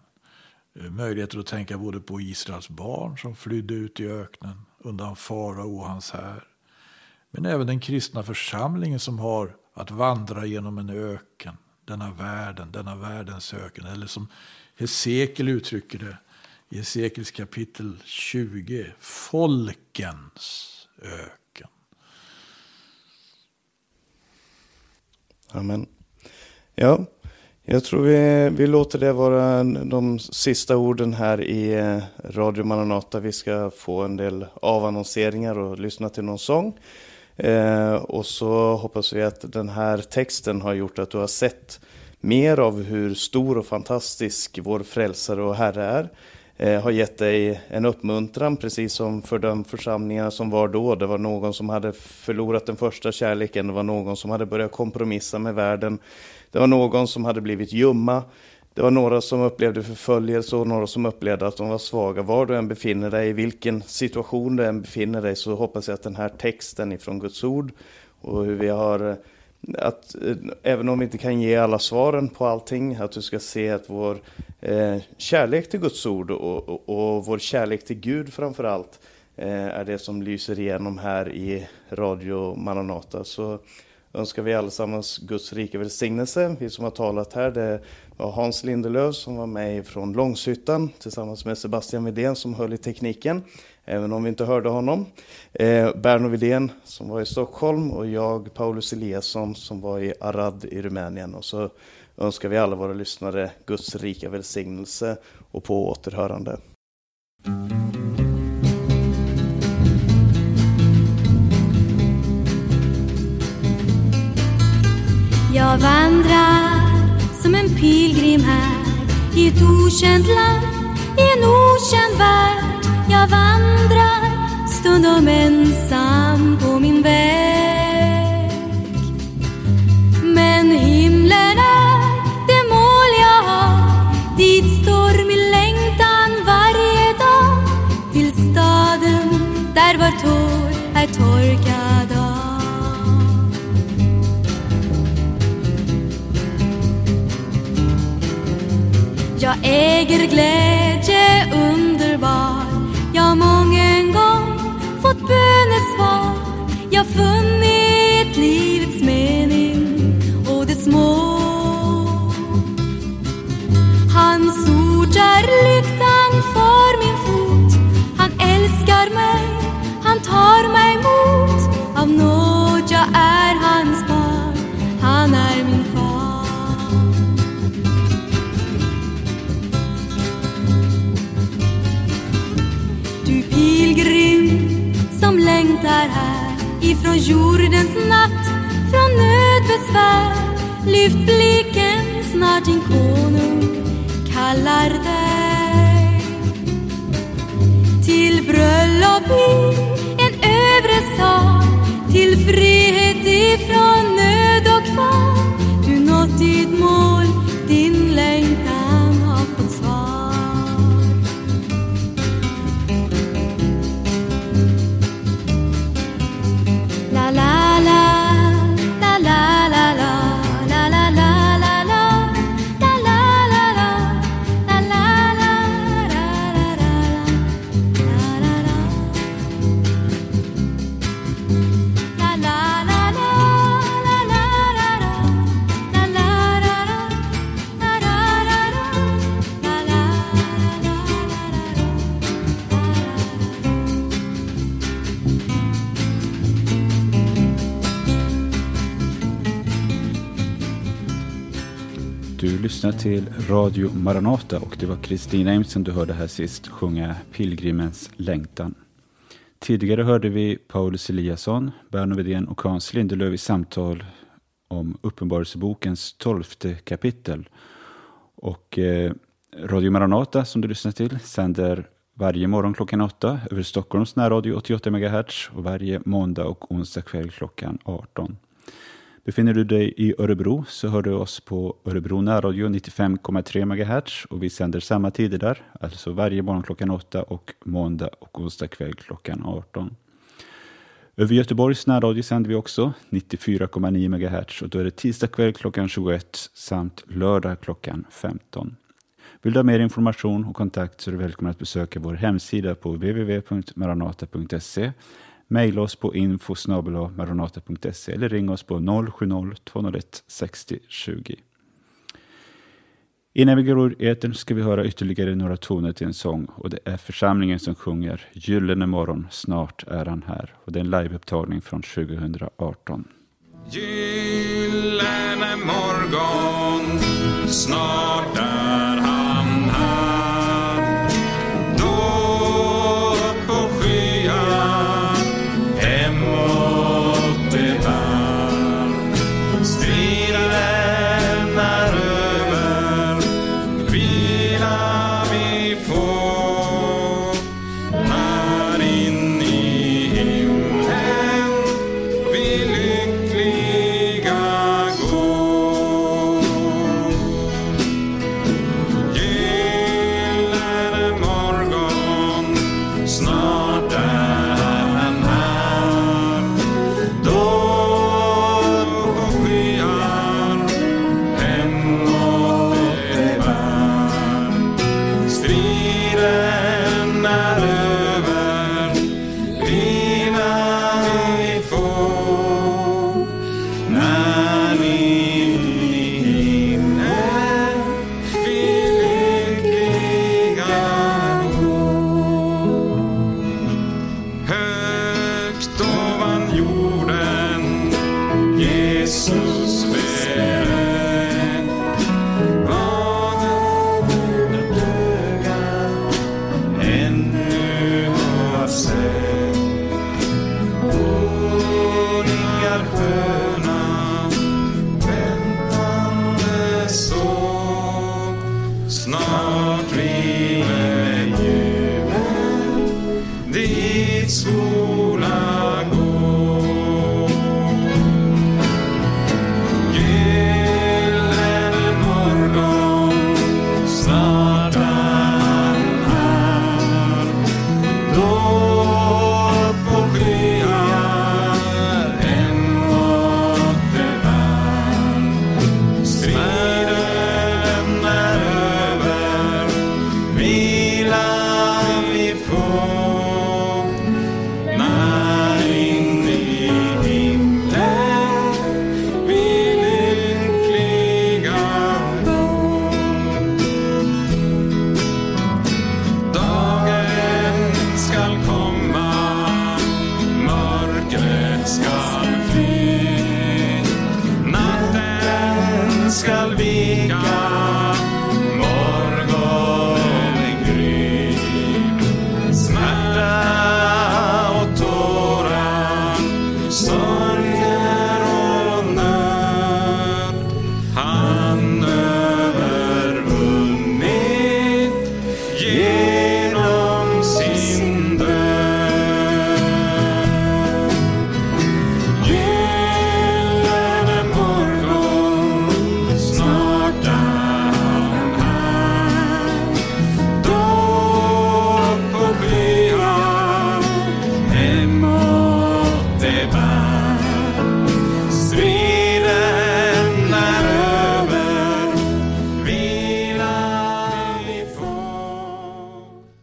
möjligheter att tänka både på Israels barn som flydde ut i öknen undan farao och hans här. Men även den kristna församlingen som har att vandra genom en öken, denna världen, denna världens öken. Eller som Hesekiel uttrycker det i Hesekiels kapitel 20, folkens öken. Amen. Ja, jag tror vi, vi låter det vara de sista orden här i eh, Radio Maranata. Vi ska få en del avannonseringar och lyssna till någon sång. Eh, och så hoppas vi att den här texten har gjort att du har sett mer av hur stor och fantastisk vår frälsare och Herre är eh, har gett dig en uppmuntran, precis som för de församlingar som var då. Det var någon som hade förlorat den första kärleken, det var någon som hade börjat kompromissa med världen. Det var någon som hade blivit ljumma. Det var några som upplevde förföljelse och några som upplevde att de var svaga. Var du än befinner dig, i vilken situation du än befinner dig, så hoppas jag att den här texten ifrån Guds ord och hur vi har eh, att eh, även om vi inte kan ge alla svaren på allting, att du ska se att vår eh, kärlek till Guds ord och, och, och, vår kärlek till Gud framför allt eh, är det som lyser igenom här i Radio Maranata. Så önskar vi allesammans Guds rika välsignelse. Vi som har talat här, det var Hans Lindelöf som var med från Långshyttan tillsammans med Sebastian Widén som höll i tekniken även om vi inte hörde honom. Eh, Berno Widén som var i Stockholm och jag, Paulus Eliasson, som var i Arad i Rumänien. Och så önskar vi alla våra lyssnare Guds rika välsignelse och på återhörande. Jag vandrar som en pilgrim här i ett okänt land, i en okänd värld jag vandrar stundom ensam på min väg. Men himlen är det mål jag har, dit står min längtan varje dag. Till staden där var tår är torkad Jag äger glädje underbar. Jag mången gång fått bönesvar Jag funnit livets mening och det små Hans ord är lyktan för min fot. Han älskar mig, han tar mig emot Av nåd jag är hans längtar här ifrån jordens natt, från nödbesvär. Lyft blicken, snart din konung kallar dig. Till bröllop i en övre sal, till frihet ifrån nöd och kval. Du nått ditt mål, din längd lyssnar till Radio Maranata och det var Kristina Imsen du hörde här sist sjunga Pilgrimens längtan. Tidigare hörde vi Paulus Eliasson, Berno Wedén och Hans Lindelöf i samtal om Uppenbarelsebokens tolfte kapitel. Och eh, Radio Maranata som du lyssnar till sänder varje morgon klockan åtta över Stockholms närradio 88 MHz och varje måndag och onsdag kväll klockan 18. Befinner du dig i Örebro så hör du oss på Örebro närradio 95,3 MHz och vi sänder samma tider där, alltså varje morgon klockan 8 och måndag och onsdag kväll klockan 18. Över Göteborgs närradio sänder vi också 94,9 MHz och då är det tisdag kväll klockan 21 samt lördag klockan 15. Vill du ha mer information och kontakt så är du välkommen att besöka vår hemsida på www.maranata.se mejla oss på info eller ring oss på 070-201 60 20. Innan vi går ur etern ska vi höra ytterligare några toner till en sång och det är församlingen som sjunger Gyllene morgon, snart är han här. Och det är en liveupptagning från 2018. Gyllene morgon, snart